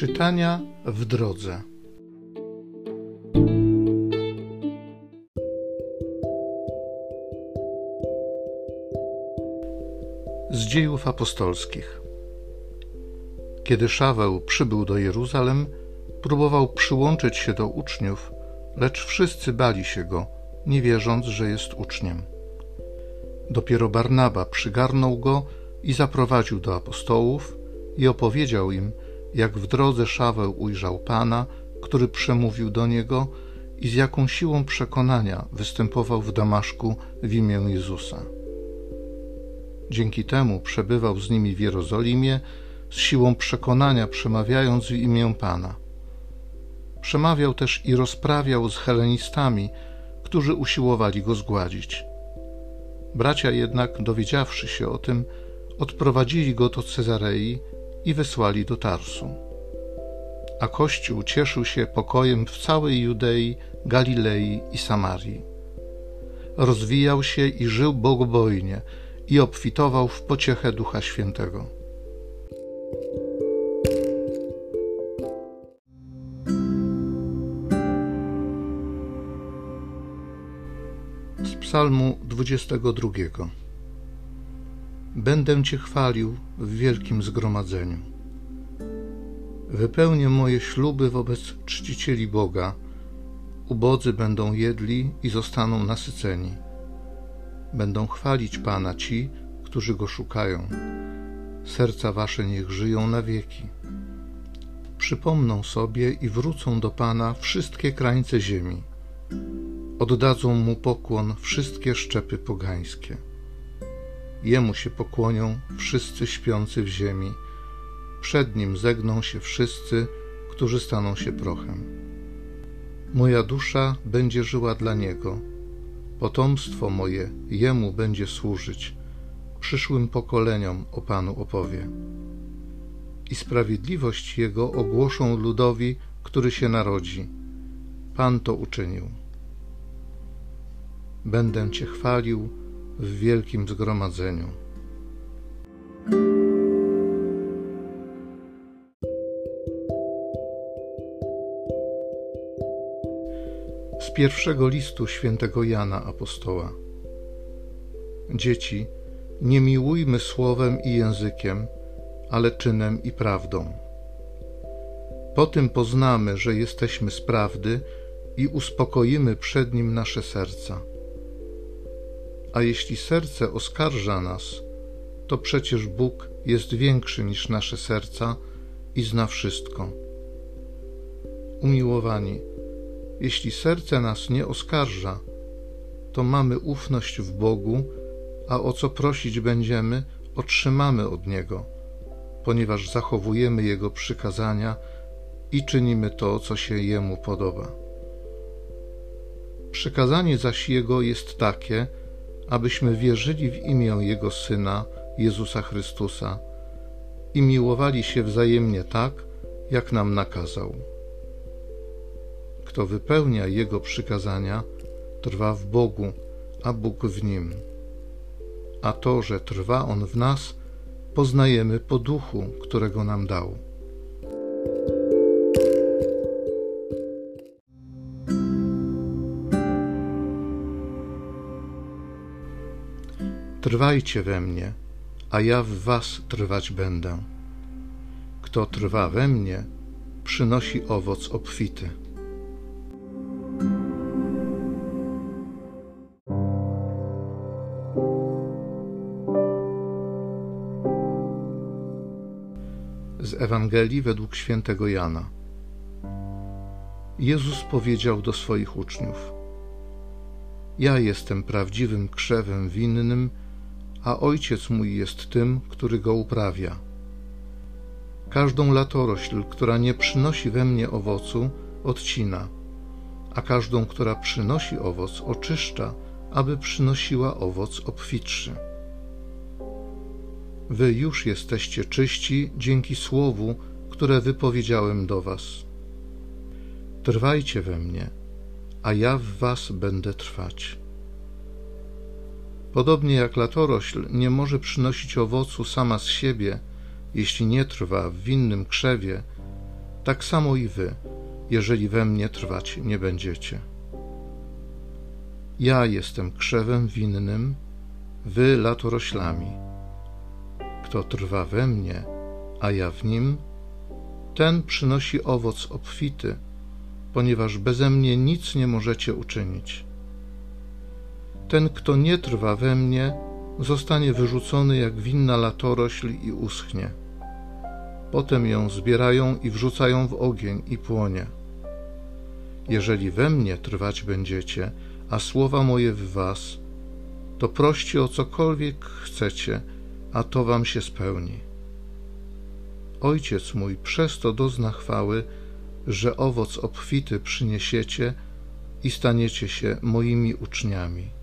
Czytania w drodze. Z dziejów apostolskich. Kiedy Szaweł przybył do Jeruzalem, próbował przyłączyć się do uczniów, lecz wszyscy bali się go, nie wierząc, że jest uczniem. Dopiero Barnaba przygarnął go i zaprowadził do apostołów i opowiedział im, jak w drodze Szaweł ujrzał Pana, który przemówił do niego i z jaką siłą przekonania występował w Damaszku w imię Jezusa. Dzięki temu przebywał z nimi w Jerozolimie, z siłą przekonania przemawiając w imię Pana. Przemawiał też i rozprawiał z helenistami, którzy usiłowali go zgładzić. Bracia jednak, dowiedziawszy się o tym, odprowadzili go do Cezarei i wysłali do Tarsu. A Kościół cieszył się pokojem w całej Judei, Galilei i Samarii. Rozwijał się i żył bogobojnie i obfitował w pociechę Ducha Świętego. Z Psalmu 22 Będę Cię chwalił w wielkim zgromadzeniu. Wypełnię moje śluby wobec czcicieli Boga. Ubodzy będą jedli i zostaną nasyceni. Będą chwalić Pana ci, którzy Go szukają. Serca Wasze niech żyją na wieki. Przypomną sobie i wrócą do Pana wszystkie krańce ziemi. Oddadzą Mu pokłon wszystkie szczepy pogańskie. Jemu się pokłonią wszyscy śpiący w ziemi, przed nim zegną się wszyscy, którzy staną się prochem. Moja dusza będzie żyła dla niego, potomstwo moje jemu będzie służyć, przyszłym pokoleniom o Panu opowie. I sprawiedliwość jego ogłoszą ludowi, który się narodzi. Pan to uczynił. Będę Cię chwalił w wielkim zgromadzeniu. Z pierwszego listu świętego Jana Apostoła. Dzieci, nie miłujmy słowem i językiem, ale czynem i prawdą. Po tym poznamy, że jesteśmy z prawdy i uspokoimy przed nim nasze serca. A jeśli serce oskarża nas, to przecież Bóg jest większy niż nasze serca i zna wszystko. Umiłowani, jeśli serce nas nie oskarża, to mamy ufność w Bogu, a o co prosić będziemy, otrzymamy od Niego, ponieważ zachowujemy Jego przykazania i czynimy to, co się Jemu podoba. Przykazanie zaś Jego jest takie, abyśmy wierzyli w imię Jego Syna, Jezusa Chrystusa, i miłowali się wzajemnie tak, jak nam nakazał. Kto wypełnia Jego przykazania, trwa w Bogu, a Bóg w nim. A to, że trwa On w nas, poznajemy po duchu, którego nam dał. Trwajcie we mnie, a ja w was trwać będę. Kto trwa we mnie, przynosi owoc obfity. Z Ewangelii według świętego Jana. Jezus powiedział do swoich uczniów: Ja jestem prawdziwym krzewem winnym a ojciec mój jest tym, który go uprawia. Każdą latorośl, która nie przynosi we mnie owocu, odcina, a każdą, która przynosi owoc, oczyszcza, aby przynosiła owoc obfitszy. Wy już jesteście czyści dzięki słowu, które wypowiedziałem do Was. Trwajcie we mnie, a ja w Was będę trwać. Podobnie jak latorośl nie może przynosić owocu sama z siebie, jeśli nie trwa w winnym krzewie, tak samo i wy, jeżeli we mnie trwać nie będziecie. Ja jestem krzewem winnym, wy latoroślami. Kto trwa we mnie, a ja w nim, ten przynosi owoc obfity, ponieważ beze mnie nic nie możecie uczynić. Ten, kto nie trwa we mnie, zostanie wyrzucony jak winna latorośl i uschnie. Potem ją zbierają i wrzucają w ogień i płonie. Jeżeli we mnie trwać będziecie, a słowa moje w was, to proście o cokolwiek chcecie, a to wam się spełni. Ojciec mój przez to dozna chwały, że owoc obfity przyniesiecie i staniecie się moimi uczniami.